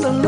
the love.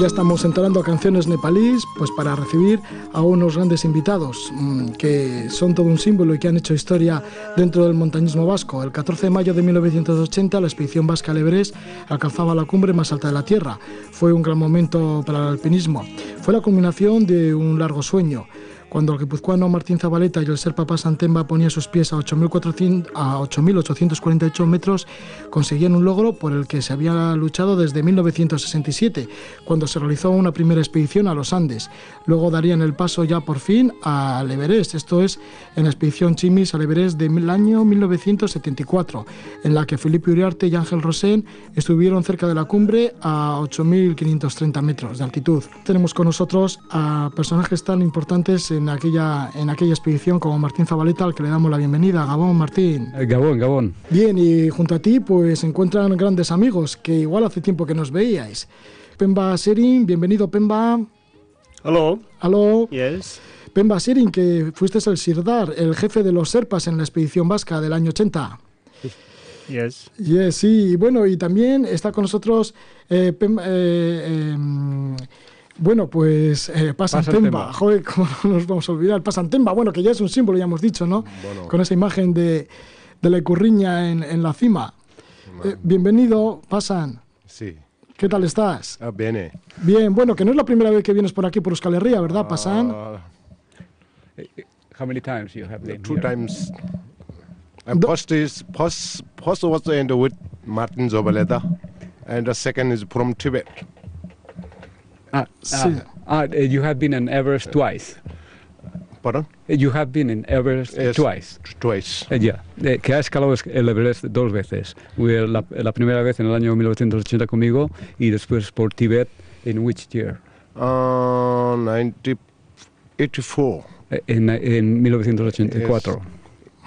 Ya estamos entrando a canciones nepalíes pues para recibir a unos grandes invitados mm, que son todo un símbolo y que han hecho historia dentro del montañismo vasco. El 14 de mayo de 1980 la expedición vasca al alcanzaba la cumbre más alta de la Tierra. Fue un gran momento para el alpinismo. Fue la culminación de un largo sueño cuando el guipuzcoano Martín Zabaleta y el ser Papá Santemba ponía sus pies a 8.848 metros, conseguían un logro por el que se había luchado desde 1967, cuando se realizó una primera expedición a los Andes. Luego darían el paso ya por fin al Everest, esto es en la expedición Chimis al Everest del año 1974, en la que Felipe Uriarte y Ángel Rosén estuvieron cerca de la cumbre a 8.530 metros de altitud. Tenemos con nosotros a personajes tan importantes en aquella, en aquella expedición como Martín Zabaleta, al que le damos la bienvenida. Gabón, Martín. Eh, Gabón, Gabón. Bien, y junto a ti pues se encuentran grandes amigos que igual hace tiempo que nos veíais. Pemba Serin, bienvenido Pemba. Hello. Hello. Yes. Pemba Serin, que fuiste el Sirdar, el jefe de los Serpas en la expedición vasca del año 80. Yes. Yes, sí. Bueno, y también está con nosotros eh, Pemba, eh, em, bueno, pues eh, Pasantemba, joder, ¿cómo no nos vamos a olvidar? Pasantemba, bueno, que ya es un símbolo, ya hemos dicho, ¿no? Con esa imagen de, de la icurriña en, en la cima. Eh, bienvenido, Pasan. Sí. ¿Qué tal estás? Ah, bene. Bien, bueno, que no es la primera vez que vienes por aquí por Euskal Herria, ¿verdad, Pasan? Uh, How many times you have been two here? times. And first is first, first was the end with Martin Zobaleta, and the second is from Tibet. Ah, Sí. ah, ah, you have been in Everest twice. Pardon? You have been in Everest Yes. twice. Twice. Eh, Ya, Eh, que ha escalado es- el Everest dos veces. La, la primera vez en el año 1980 conmigo y después por Tibet en which year? Uh, 1984. Eh, En, en 1984.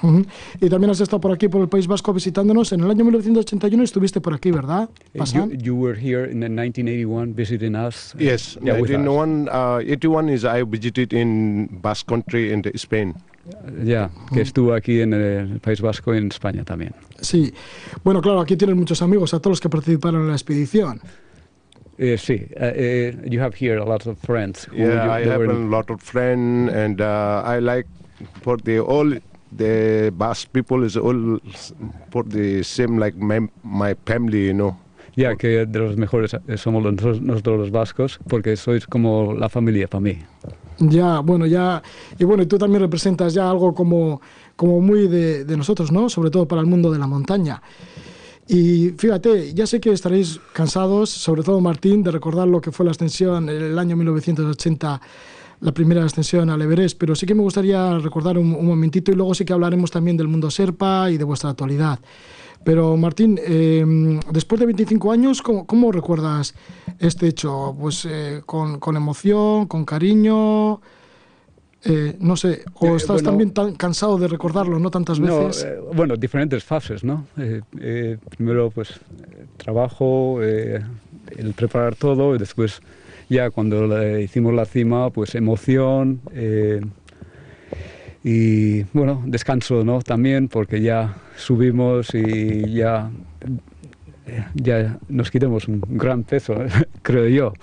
Ujú. Y también has estado por aquí, por el País Vasco, visitándonos. En el año 1981 estuviste por aquí, ¿verdad, Eh? You, you were here in 1981 visiting us. Yes, Yeah, with us. 1981 uh, 81 is I visited in Basque Country in the Spain. Ya, que estuvo aquí en el País Vasco y en España también. Sí. Bueno, claro, aquí tienes muchos amigos, a todos los que participaron en la expedición. Eh, sí, eh, eh, you have here a lot of friends. who Yeah, you- I have a in- lot of friends, and uh, I like for the all the Basque people is all for the same like my, my family, you know. Ya que de los mejores eh, somos nosotros, nosotros los vascos, porque sois como la familia para mí. Ya, bueno, ya. Y bueno, tú también representas ya algo como, como muy de, de nosotros, ¿no? Sobre todo para el mundo de la montaña. Y fíjate, ya sé que estaréis cansados, sobre todo Martín, de recordar lo que fue la ascensión en el año 1980, la primera ascensión al Everest, pero sí que me gustaría recordar un, un momentito y luego sí que hablaremos también del mundo Serpa y de vuestra actualidad. Pero Martín, eh, después de 25 años, ¿cómo, cómo recuerdas este hecho? Pues eh, con, con emoción, con cariño, eh, no sé, o Eh, estás bueno- también tan cansado de recordarlo, ¿no? Tantas veces. bueno, diferentes fases, ¿no? Primero, pues, trabajo, el preparar todo, y después, ya cuando hicimos la cima, pues, emoción, eh, y bueno, descanso, ¿no? También porque ya subimos y ya ya nos quitamos un gran peso, creo yo,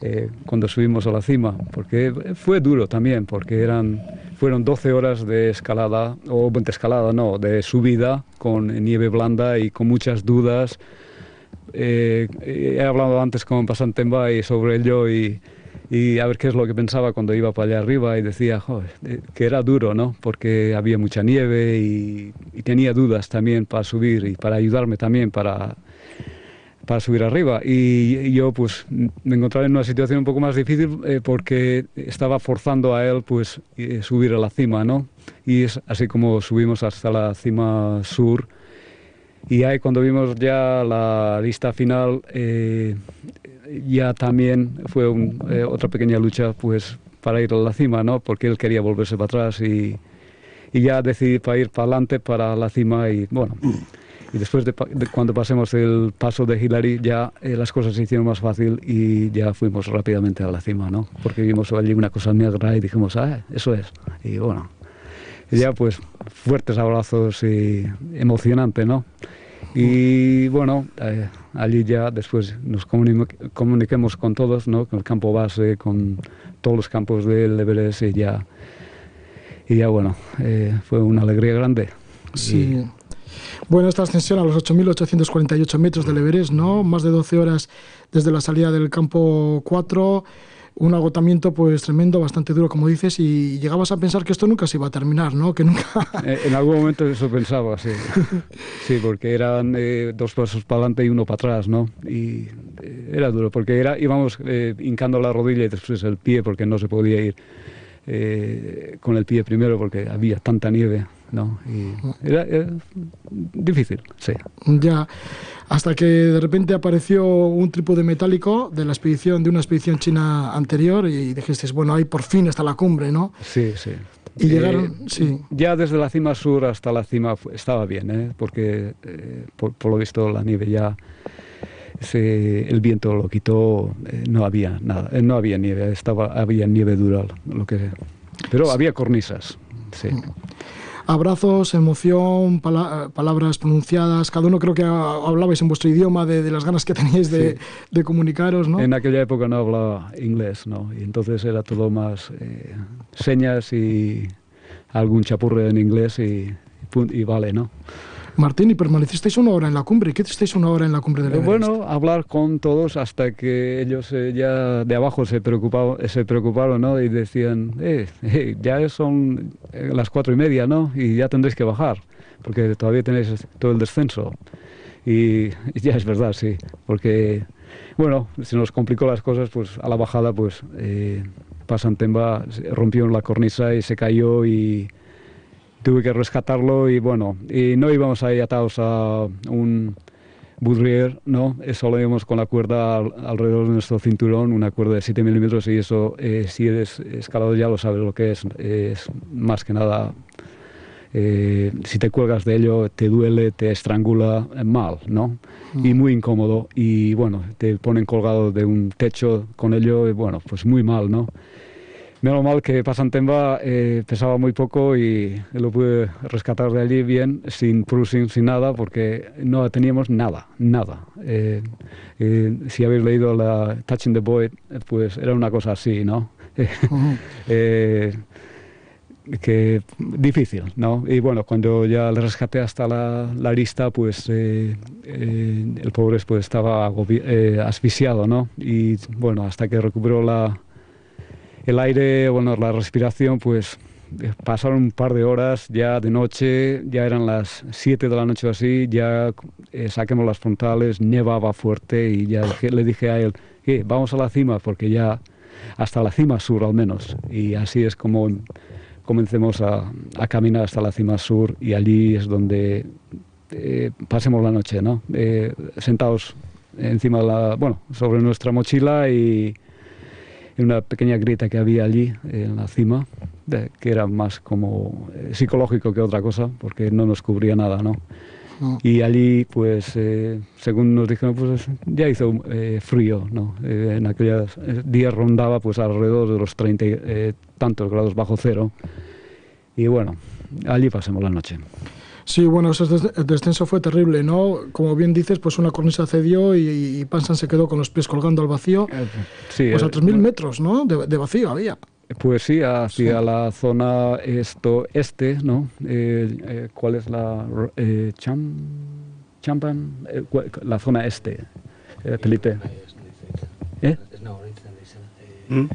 eh, cuando subimos a la cima, porque fue duro también, porque eran, fueron 12 horas de escalada, o de escalada no, de subida con nieve blanda y con muchas dudas. Eh, he hablado antes con Pasantemba y sobre ello y, y a ver qué es lo que pensaba cuando iba para allá arriba y decía eh, que era duro, ¿no? Porque había mucha nieve y, y tenía dudas también para subir y para ayudarme también para para subir arriba. Y yo pues me encontraba en una situación un poco más difícil eh, porque estaba forzando a él pues eh, subir a la cima, ¿no? Y es así como subimos hasta la cima sur. Y ahí cuando vimos ya la lista final, eh, ya también fue otra pequeña lucha pues para ir a la cima, ¿no? Porque él quería volverse para atrás y, y ya decidí para ir para adelante para la cima y bueno y después de, cuando pasemos el paso de Hillary ya eh, las cosas se hicieron más fácil y ya fuimos rápidamente a la cima, ¿no? Porque vimos allí una cosa negra y dijimos, ah, eso es. Y bueno, ya pues fuertes abrazos y emocionante, ¿no? Y bueno, eh, allí ya después nos comuniquemos con todos, ¿no? Con el campo base, con todos los campos del Everest y ya, y ya bueno, eh, fue una alegría grande. Sí. Bueno, esta ascensión a los 8.848 metros del Everest, ¿no? Más de 12 horas desde la salida del campo 4, un agotamiento pues tremendo, bastante duro, como dices, y llegabas a pensar que esto nunca se iba a terminar, ¿no? Que nunca... Eh, en algún momento eso pensaba, sí. Sí, porque eran eh, dos pasos para adelante y uno para atrás, ¿no? Y eh, era duro, porque era, íbamos hincando la rodilla y después el pie, porque no se podía ir con el pie primero, porque había tanta nieve. ¿No? Y era, difícil, sí. Ya, hasta que de repente apareció un trípode metálico de la expedición, de una expedición china anterior y dijiste, bueno, ahí por fin está la cumbre, ¿no? Sí, sí. Y llegaron, eh, sí. Ya desde la cima sur hasta la cima estaba bien, ¿eh? porque eh, por, lo visto la nieve ya, el viento lo quitó, no había nada, no había nieve, estaba, había nieve dura, lo que, pero había cornisas, sí. Abrazos, emoción, palabras pronunciadas, cada uno creo que hablabais en vuestro idioma de, las ganas que teníais de, comunicaros, ¿no? En aquella época no hablaba inglés, ¿no? Y entonces era todo más eh, señas y algún chapurre en inglés y, y vale, ¿no? Martín, y permanecisteis una hora en la cumbre. ¿Qué hicisteis una hora en la cumbre del Everest? Bueno, hablar con todos hasta que ellos eh, ya de abajo se, preocupaban, se preocuparon ¿no? y decían, eh, eh ya son eh, las cuatro y media ¿no? y ya tendréis que bajar, porque todavía tenéis todo el descenso. Y, ya es verdad, sí, porque, bueno, se nos complicó las cosas, pues a la bajada, pues eh, Pasantemba rompió la cornisa y se cayó y tuve que rescatarlo y bueno, y no íbamos ahí atados a un budrier, ¿no? Solo íbamos con la cuerda alrededor de nuestro cinturón, una cuerda de 7 milímetros y eso, eh, si eres escalador ya lo sabes lo que es, es más que nada, eh, si te cuelgas de ello te duele, te estrangula mal, ¿no? Mm. Y muy incómodo y bueno, te ponen colgado de un techo con ello y bueno, pues muy mal, ¿no? Menos mal que Pasantemba eh, pesaba muy poco y lo pude rescatar de allí bien, sin cruising, sin nada, porque no teníamos nada, nada. Eh, eh, si habéis leído la Touching the Void, pues era una cosa así, ¿no? que difícil, ¿no? Y bueno, cuando ya le rescaté hasta la, la lista, pues el pobre pues, estaba asfixiado, ¿no? Y bueno, hasta que recuperó la el aire, bueno, la respiración, pues eh, pasaron un par de horas ya de noche, ya eran las 7 de la noche o así, ya eh, saquemos las frontales, nevaba fuerte y ya le dije a él, eh, vamos a la cima porque ya hasta la cima sur al menos. Y así es como comencemos a, caminar hasta la cima sur y allí es donde eh, pasemos la noche, ¿no? sentados encima de la, bueno, sobre nuestra mochila y una pequeña grieta que había allí en la cima, que era más como eh, psicológico que otra cosa, porque no nos cubría nada, ¿no? Y allí, pues, eh, según nos dijeron, pues ya hizo eh, frío, ¿no? en aquellos días rondaba pues alrededor de los 30 tantos grados bajo cero. Y bueno, allí pasamos la noche. Sí, bueno, ese descenso fue terrible, ¿no? Como bien dices, pues una cornisa cedió y, y Pansan se quedó con los pies colgando al vacío. Sí, Pues a eh, 3.000 metros, ¿no? De, de vacío había. Pues sí, hacia la zona esto este, ¿no? Eh, eh, ¿Cuál es la eh, Cham, Champan? Eh, la zona este, eh, Felipe. ¿Eh? Hmm?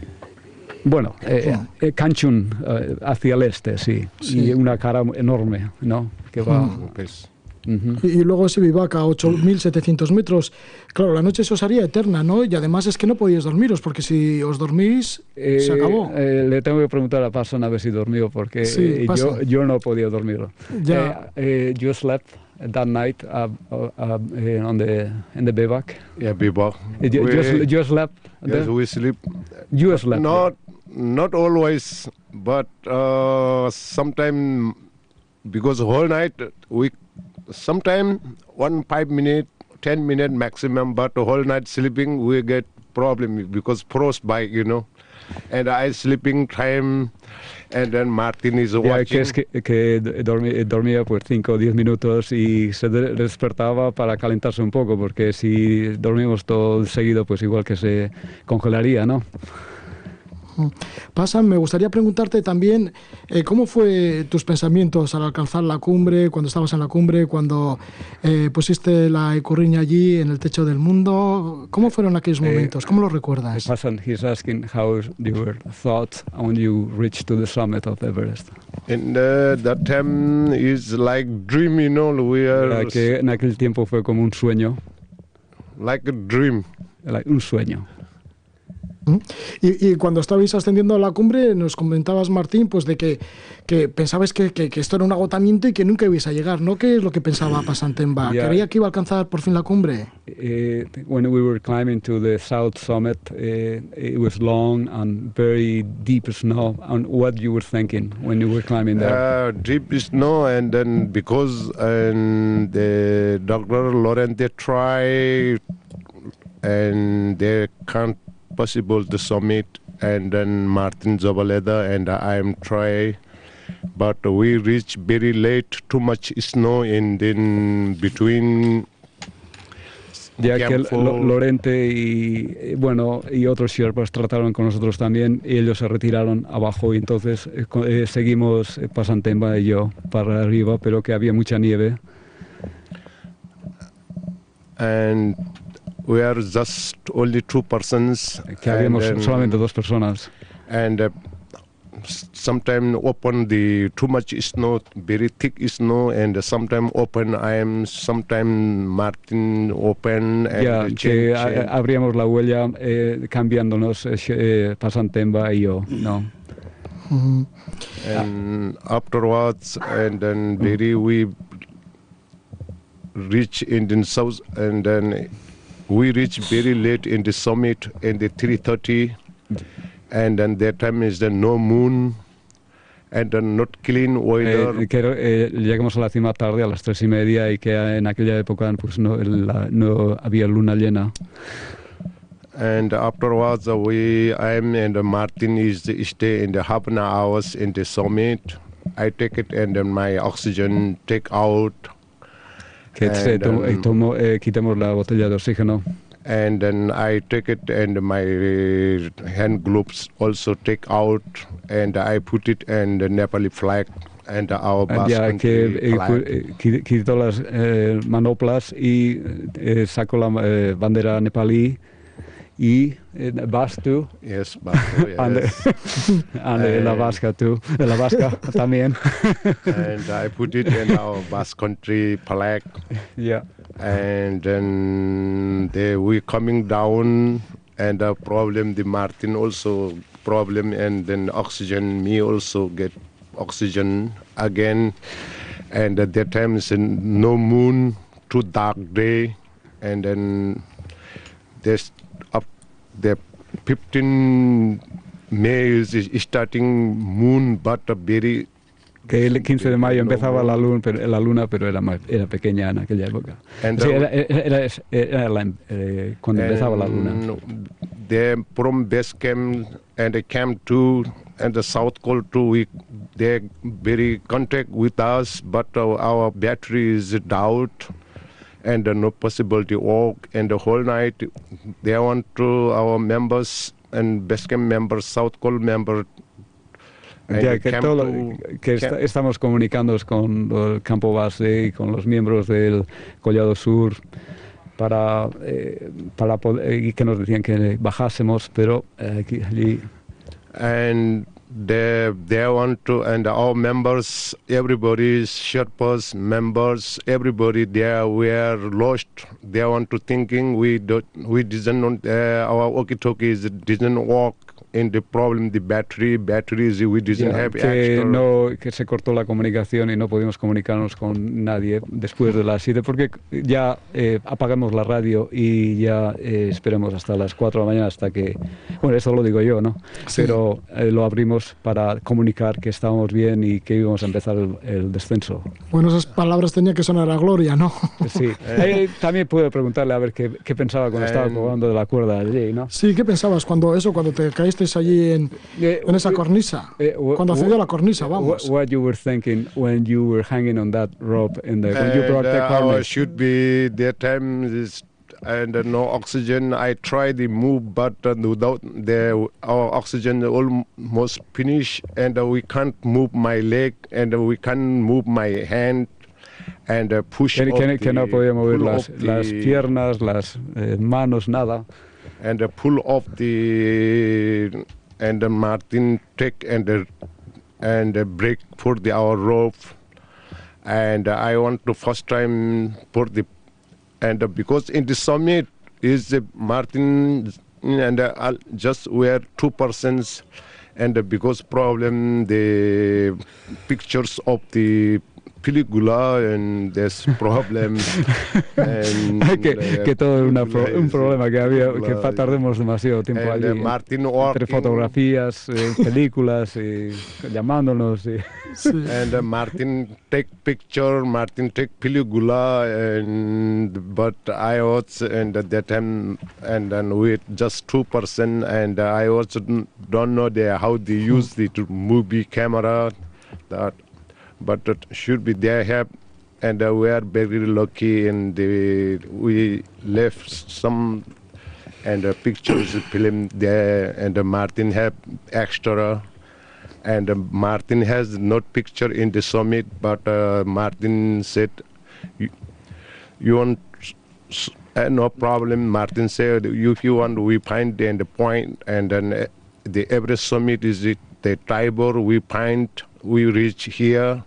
Bueno, eh, eh, Kanchun, eh, hacia el este, sí. Sí. Y una cara enorme, ¿no? Que va. Mm. Pues, Ujú. Y, y luego ese vivac a 8.700 metros. Claro, la noche se os haría eterna, ¿no? Y además es que no podíais dormiros, porque si os dormís, se Eh, acabó. eh, le tengo que preguntar a Parson a ver si dormió, porque Sí, eh, yo, yo no podía dormir. Ya. Eh, eh, you slept that night uh, uh, uh, on the, in the bivouac. yeah, bivouac. Eh, You, We- you, sl- you slept yes, there? we sleep. You slept Not, not always, but uh, sometime because whole night we, sometime one five minute, ten minute maximum, but whole night sleeping we get problem because frostbite, you know, and I sleeping time, and then Martin is Ya, watching. que es que, que dormía, dormía pues 5 o 10 minutos y se despertaba para calentarse un poco, porque si dormimos todo seguido, pues igual que se congelaría, ¿no? Pasan, me gustaría preguntarte también eh, cómo fue tus pensamientos al alcanzar la cumbre, cuando estabas en la cumbre, cuando eh, pusiste la ecurriña allí en el techo del mundo. ¿Cómo fueron aquellos Eh, momentos? ¿Cómo los recuerdas? Hassan, he's asking how your thoughts when you reached to the summit of Everest. And uh, that time is like dream, you know, we are Era que en aquel tiempo fue como un sueño, like a dream. like un sueño. Y, y cuando estabais ascendiendo a la cumbre, nos comentabas, Martín, pues de que, que pensabais que, que- que esto era un agotamiento y que nunca ibais a llegar, ¿no? ¿Qué es lo que pensaba Pasantemba? Ya. ¿Creía que iba a alcanzar por fin la cumbre? Eh, when we were climbing to the south summit, eh, it was long and very deep snow. And what you were thinking when you were climbing there? Uh, deep snow, and then because and the doctor Laurent they try, and they can't possible to summit, and then Martin Zabaleta and I am try, but we reach very late. Too much snow in then between. ya que. Lorente y eh, bueno y otros Sherpas trataron con nosotros también y ellos se retiraron abajo y entonces eh, eh, seguimos eh, Pasantemba y yo para arriba, pero que había mucha nieve. and we are just only two persons. que and habíamos then- solamente dos personas. and uh, sometimes open the too much snow, very thick snow, and sometimes open. I am sometimes Martin open and change- que change. abríamos la huella eh, cambiándonos eh, Pasantemba y yo, ¿no? And afterwards, and then very we reach in the south, and then we reach very late in the summit in the 3:30, and then that time is the no moon, and then not clean weather. Eh, que eh, llegamos a la cima tarde, a las tres y media, y que en aquella época pues no, la- no había luna llena. And afterwards, we I am and Martin is stay in the half an hours in the summit. I take it and then my oxygen take out, Que And, tomo- um, tomo- eh, quitemos la botella de oxígeno. and then I take it and my hand gloves also take out, and I put it in the Nepali flag and our Ah, Basque ya que country eh, flag. pu- eh, quito las eh, manoplas y eh, saco la eh, bandera nepalí y eh, vas tú Yes, and, yes. and, eh, la Eh. vasca eh, la vasca también. and I put it in our Basque country flag. Yeah. and then they we coming down and the problem the martin also problem and then oxygen me also get oxygen again and at that time it's no moon too dark day and then there's the 15 may is, starting moon but a very Que el 15 de mayo empezaba la luna, pero, la luna, pero era, más- era pequeña en aquella época. And Sí, era, era- era- la- eh, cuando empezaba la luna. They from base camp and they came to and the South Cole too. We they very contact with us, but uh, our battery is down, and no possibility walk. And the whole night, they want to our members and Basecamp members, South Cole member. and Ya que, todo lo- que esta- estamos comunicándonos con el campo base y con los miembros del Collado Sur para, eh, para poder, y que nos decían que bajásemos, pero eh, aquí, allí and they they want to and our members everybody's Sherpas members everybody there were lost. They want to thinking we don't we didn't uh, our walkie-talkies didn't work in the problem the battery batteries we didn't ya, have que, extra no, que se cortó la comunicación y no pudimos comunicarnos con nadie después de las 7 porque ya eh, apagamos la radio y ya eh, esperemos hasta las 4 de la mañana hasta que, bueno, eso lo digo yo, ¿no? Sí. Pero eh, lo abrimos para comunicar que estábamos bien y que íbamos a empezar el, el descenso. Bueno, esas palabras tenían que sonar a gloria, ¿no? Sí. Eh, también puedo preguntarle a ver qué, qué pensaba cuando estaba Eh, colgando de la cuerda allí, ¿no? Sí, ¿qué pensabas cuando eso, cuando te caíste allí en, Eh, en esa eh, cornisa? eh, Cuando a la cornisa, What, vamos. what you were thinking when you were hanging on that rope in the when you brought the uh, harness? should be that time is and uh, no oxygen i tried to move but uh, without the our oxygen almost finished and uh, we can't move my leg and uh, we can't move my hand and uh, push Que, que- que no the- podía mover las, las the- piernas, las eh, manos, nada. And uh, pull off the and uh, Martin take and uh, and uh, break for the our rope and I want to first time for the and because in the summit is Martin and uh, I'll just wear two persons and because problem the pictures of the película and there's problem and que, uh, que todo era una pro- película un is- problema, que había que película fa- tardemos demasiado tiempo and, allí. uh, Martin entre walking, fotografías, eh, películas, y llamándonos. y- Sí. and uh, Martin take picture, Martin take película, and but I was and at that time and then with just two person, and I also don't know the how they use the movie camera, that, but it should be they have. And uh, we are very lucky, and we left some and uh, pictures film there, and uh, Martin have extra and uh, Martin has not picture in the summit, but uh, Martin said, "You, you want uh, no problem." Martin said, "If you want, we find the point, and then uh, the every summit is it the Tibor. We find we reach here."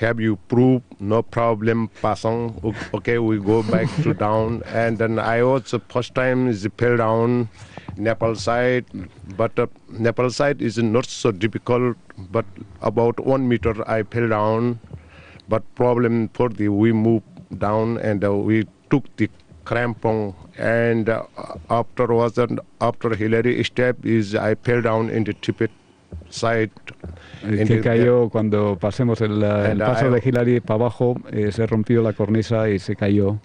Have you proof? No problem. Passing. Okay, we go back to down, and then I also first time is fell down, Nepal side, but uh, Nepal side is not so difficult. But about one meter I fell down, but problem for the we move down and uh, we took the crampon and uh, afterwards and after Hillary step is I fell down in the Tibet side. in que cayó cuando pasemos el, el paso de Hillary para abajo, eh, se rompió la cornisa y se cayó.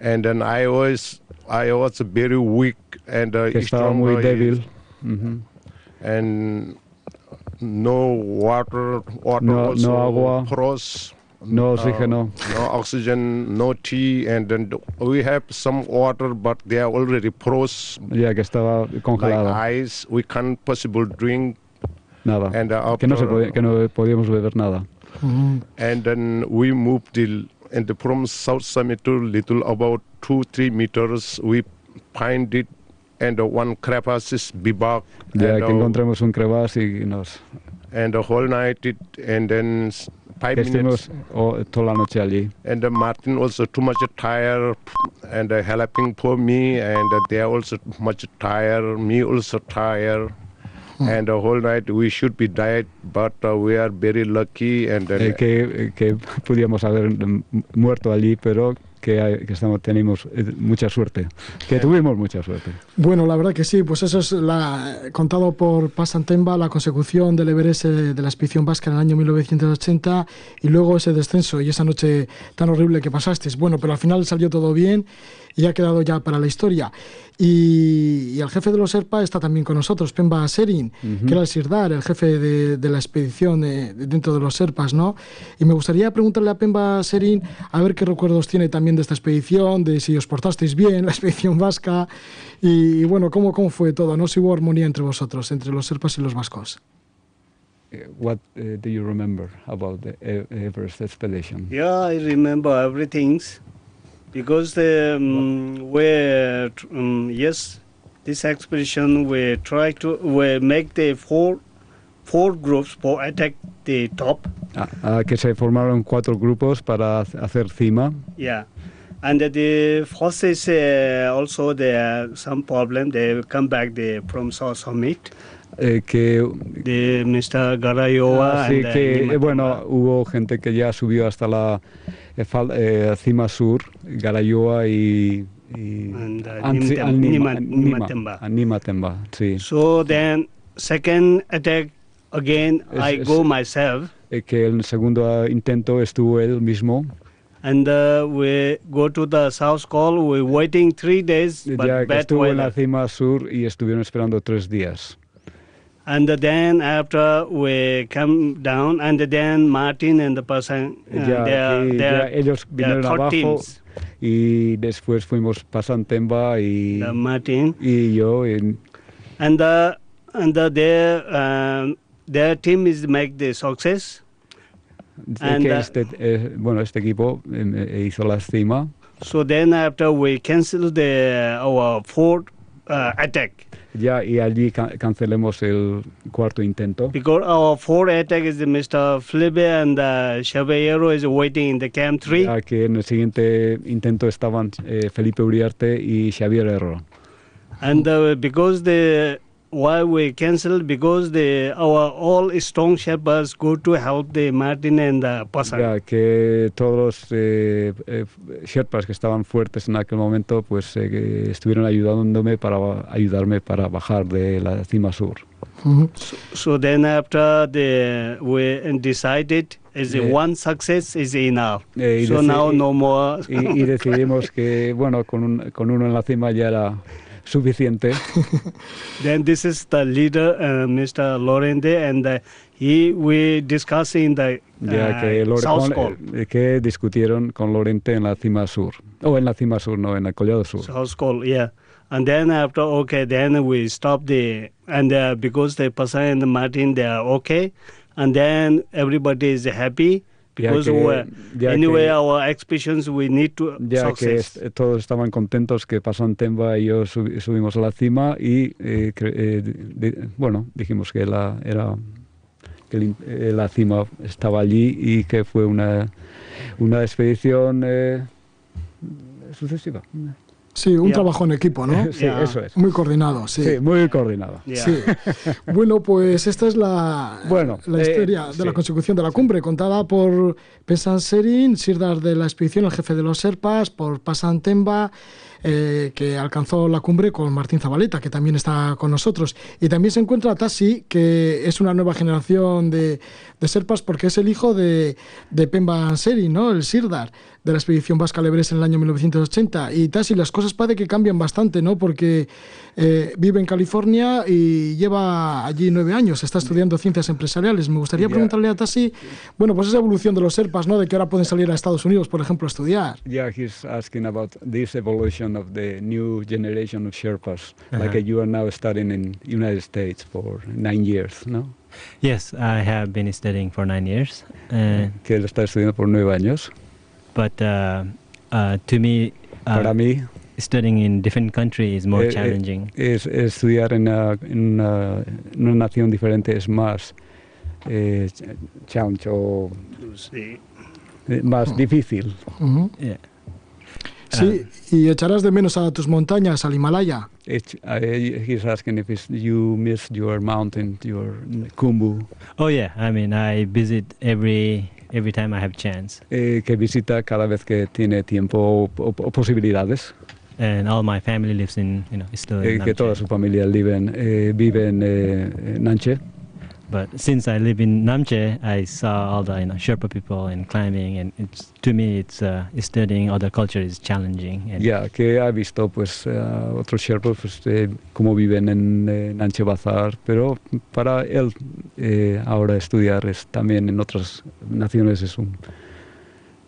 and then I was I was very weak and uh, estaba muy débil. And no water, water No- no agua. cross. No uh, oxígeno. no oxygen, no tea, and then we have some water, but they are already froze Ya que estaba like congelada. ice. We can't possible drink, Nada. and uh, Que no, se podía- que no podíamos beber nada. Mm. and then we moved the, and the, from South Summit to little about two three meters. We find it, and uh, one crevasse is Ya and, que uh, encontramos un crevasse y nos and the whole night it, and then five minutes. oh, toda la noche allí. And uh, Martin also too much tired, and uh, helping for me, and uh, they are also much tired. Me also tired. And the whole night we should be died, but uh, we are very lucky. And then Eh, que, que podíamos haber mm, muerto allí, pero que, hay- que estamos, tenemos eh, mucha suerte, que tuvimos mucha suerte. Bueno, la verdad que sí, pues eso es la, contado por Pasantemba, la consecución del Everest eh, de la expedición vasca en el año 1980 y luego ese descenso y esa noche tan horrible que pasasteis. Bueno, pero al final salió todo bien y ha quedado ya para la historia. Y, y el jefe de los ERPA está también con nosotros, Pemba Serin, que era el Sirdar, el jefe de, de la expedición eh, dentro de los ERPAs, ¿no? Y me gustaría preguntarle a Pemba Serin a ver qué recuerdos tiene también de esta expedición, de si os portasteis bien, la expedición vasca, y, bueno, cómo, cómo fue todo, ¿no? Si hubo armonía entre vosotros, entre los ERPAs y los vascos. Eh, What eh, do you remember about the E- Everest expedition? Yeah, I remember everything because the um, we um, yes, this expedition we try to we make the four four groups for attack the top. Ah, ah, que se formaron cuatro grupos para ha- hacer cima. Yeah, and the is uh, also there some problem. They come back the from South Summit. eh, que The Mr. Garayoa Así and uh, que, eh, bueno, hubo gente que ya subió hasta la eh, eh, cima sur, Garayoa y... y And, uh, Anzi- Nimtem- Anima- Nima- Nima- Nimatemba. Nimatemba, sí. So then second attack again Es- I es- go myself Eh, que el segundo ah, intento estuvo él mismo, and uh, we go to the south call. We waiting three days, but ya bad estuvo en la weather. cima sur y estuvieron esperando tres días. And then after we come down, and then Martin and the person uh, ya, they they ya ellos vinieron abajo teams. y después fuimos Pasantemba y, The Martin y yo. y- and the and the, their um, their team is make the success. And, que uh, este, eh, bueno, este equipo eh, hizo la cima. So then after we cancel the our fourth uh, attack. Ya, y allí ca- cancelemos el cuarto intento. Because our fourth attack is the Mr. Felipe and uh, Chavallero is waiting in the camp three. Ya que en el siguiente intento estaban eh, Felipe Uriarte y Xavier Herro. And uh, because the why we cancelled because the our all strong shepherds go to help the Martin and the Pasang. Ya que todos los eh, eh, Sherpas que estaban fuertes en aquel momento, pues eh, estuvieron ayudándome para ayudarme para bajar de la cima sur. So then after the we decided is one success is enough. Eh, y so now no more. Y, y decidimos que, bueno, con, un- con uno en la cima ya era suficiente. Then this is the leader, uh, Mr. Lorente, and uh, he we discuss in the Ya uh, que, Lore- South con- eh, que discutieron con Lorente en la cima sur. O en la cima sur, no, en el collado sur. South Call, yeah. And then after okay, then we stop the and uh, because the person and the Martin they are okay, and then everybody is happy Ya because que- we- ya anyway que- our expeditions we need to Ya que est- todos estaban contentos que Pasan Temba y yo subi- subimos a la cima y, eh, eh, bueno, dijimos que la, era, que eh, la cima estaba allí y que fue una, una expedición eh, sucesiva. Sí, un trabajo en equipo, ¿no? Sí, eso es. Muy coordinado, sí. Sí, muy coordinada. Yeah. Sí. Bueno, pues esta es la, Bueno, la eh, historia de la consecución de la cumbre, contada por Pesan Serin, Sirdar de la expedición, el jefe de los Serpas, por Pasan Temba, eh, que alcanzó la cumbre con Martín Zabaleta, que también está con nosotros. Y también se encuentra Tassi, que es una nueva generación de, de Serpas, porque es el hijo de, de Pemba Serin, ¿no? el Sirdar, de la expedición vasca al Everest en el año 1980. Y Tassi, las cosas parece que cambian bastante, ¿no? porque eh, vive en California y lleva allí nueve años, está estudiando ciencias empresariales. Me gustaría preguntarle a Tassi, bueno, pues esa evolución de los Serpas, ¿no? De que ahora pueden salir a Estados Unidos, por ejemplo, a estudiar. Yeah, he's asking about this evolution of the new generation of Sherpas. Uh-huh. Like uh, you are now studying in United States for nine years, ¿no? Yes, I have been studying for nine years, uh, Que él está estudiando por nueve años. but uh, uh, to me, uh, Para mí, studying in different country is more Eh, eh, challenging. es, estudiar en una, en una- en una nación diferente es más eh, challenge o Sí. eh, más difícil. Ujú. yeah. Sí, y echarás de menos a tus montañas, al Himalaya. Uh, he's asking if you miss your mountain, your Kumbu. Oh yeah, I mean I visit every every time I have chance. eh, que visita cada vez que tiene tiempo o, o- o posibilidades. And all my family lives in, you know, still eh, in que toda su familia viven, eh, vive en eh, en Nanche. But since I live in Namche, I saw all the you know Sherpa people and climbing, and it's to me, it's uh, studying other culture is challenging. And Ya que ha visto pues eh, otros Sherpas pues, eh, cómo viven en eh, Nanche Bazar, pero para él eh, ahora estudiar es también en otras naciones es un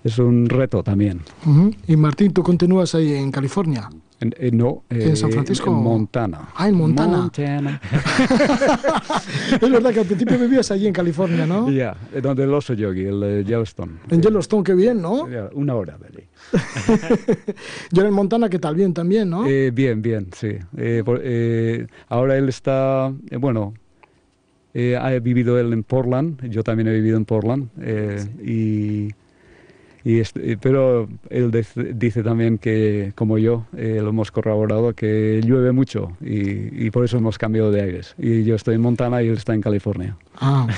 es un reto también. Ujú. Y Martín, tú continúas ahí en California. En- eh, no, ¿En San eh, Francisco? en Montana. Ah, en Montana. Montana. es verdad que al principio vivías allí en California, ¿no? Ya, eh, donde el oso yogi, el Yellowstone. En Yellowstone, qué bien, ¿no? Una hora de allí. Yo en Montana, ¿qué tal? Bien también, ¿no? Eh, bien, bien, sí. Por- ahora él está, bueno, eh, ha vivido él en Portland, yo también he vivido en Portland, eh, y, y eh, pero él dice también que, como yo, eh, lo hemos corroborado, que llueve mucho y, y por eso hemos cambiado de aires. Y yo estoy en Montana y él está en California. Ah.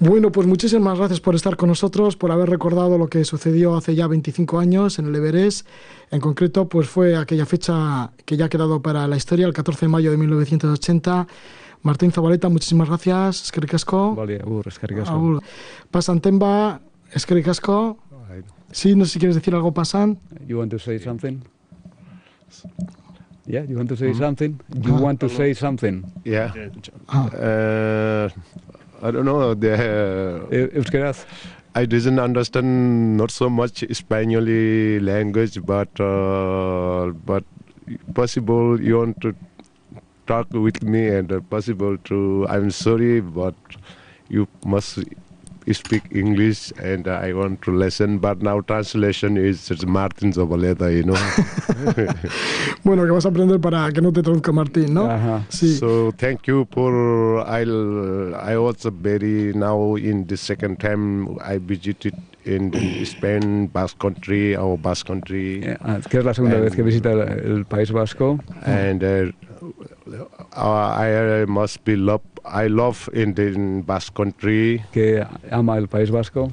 Bueno, pues muchísimas gracias por estar con nosotros, por haber recordado lo que sucedió hace ya 25 años en el Everest. En concreto, pues fue aquella fecha que ya ha quedado para la historia, el 14 de mayo de 1980. Martín Zabaleta, muchísimas gracias. Eskerrik asko. Vale, agur, eskerrik asko. Agur. Eskerrik asko. Sí, no sé si quieres decir algo, Pasan. You want to say something? Yeah, you want to say something? You Ah. want to say something? Yeah. Ah. Uh, I don't know. The, Eh, Euskaraz? I didn't understand not so much Spanish language, but uh, but possible you want to talk with me and uh, possible to. I'm sorry, but you must speak English and I want to listen. But now translation is it's Martin Zabaleta, you know. Bueno, que vas a aprender para que no te traduzca Martín, ¿no? Ajá. Sí. So thank you for I I was very now in the second time I visited in the Spain Basque Country our Basque Country Eh, ah, que es la segunda Em, vez que visita el, el País Vasco. and uh, uh, I must be love I love in the Basque Country que ama el País Vasco.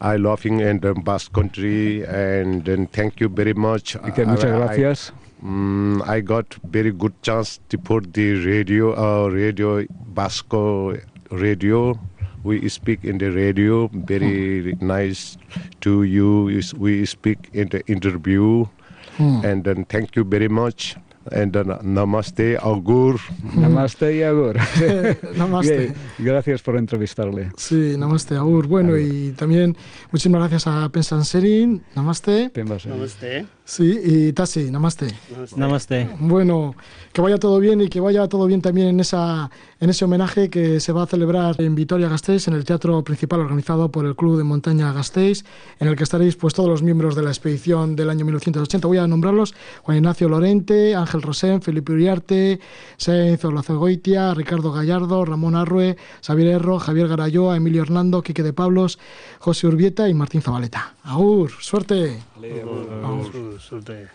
I love in the Basque Country and then thank you very much Y que I- muchas I- gracias. Mm, I got very good chance to put the radio, uh, radio Basco radio. We speak in the radio. Very nice to you. We speak in the interview, Mm. and then thank you very much. And then namaste, augur. Namaste y agur. Namaste. Bien, Gracias por entrevistarle. Sí, namaste, Agur. Bueno, y también muchísimas gracias a Pensan Serin, namaste. Namaste. Sí, y Tasi, namaste. Namaste. Bueno, que vaya todo bien y que vaya todo bien también en, esa, en ese homenaje que se va a celebrar en Vitoria-Gasteiz, en el teatro principal organizado por el Club de Montaña Gasteiz, en el que estaréis pues todos los miembros de la expedición del año 1980. Voy a nombrarlos, Juan Ignacio Lorente, Ángel Rosén, Felipe Uriarte, Sainz Olazagoitia, Ricardo Gallardo, Ramón Arrue, Xavier Erro, Javier Garayoa, Emilio Hernando, Quique de Pablos, José Urbieta y Martín Zabaleta. Agur, suerte. Su- suerte.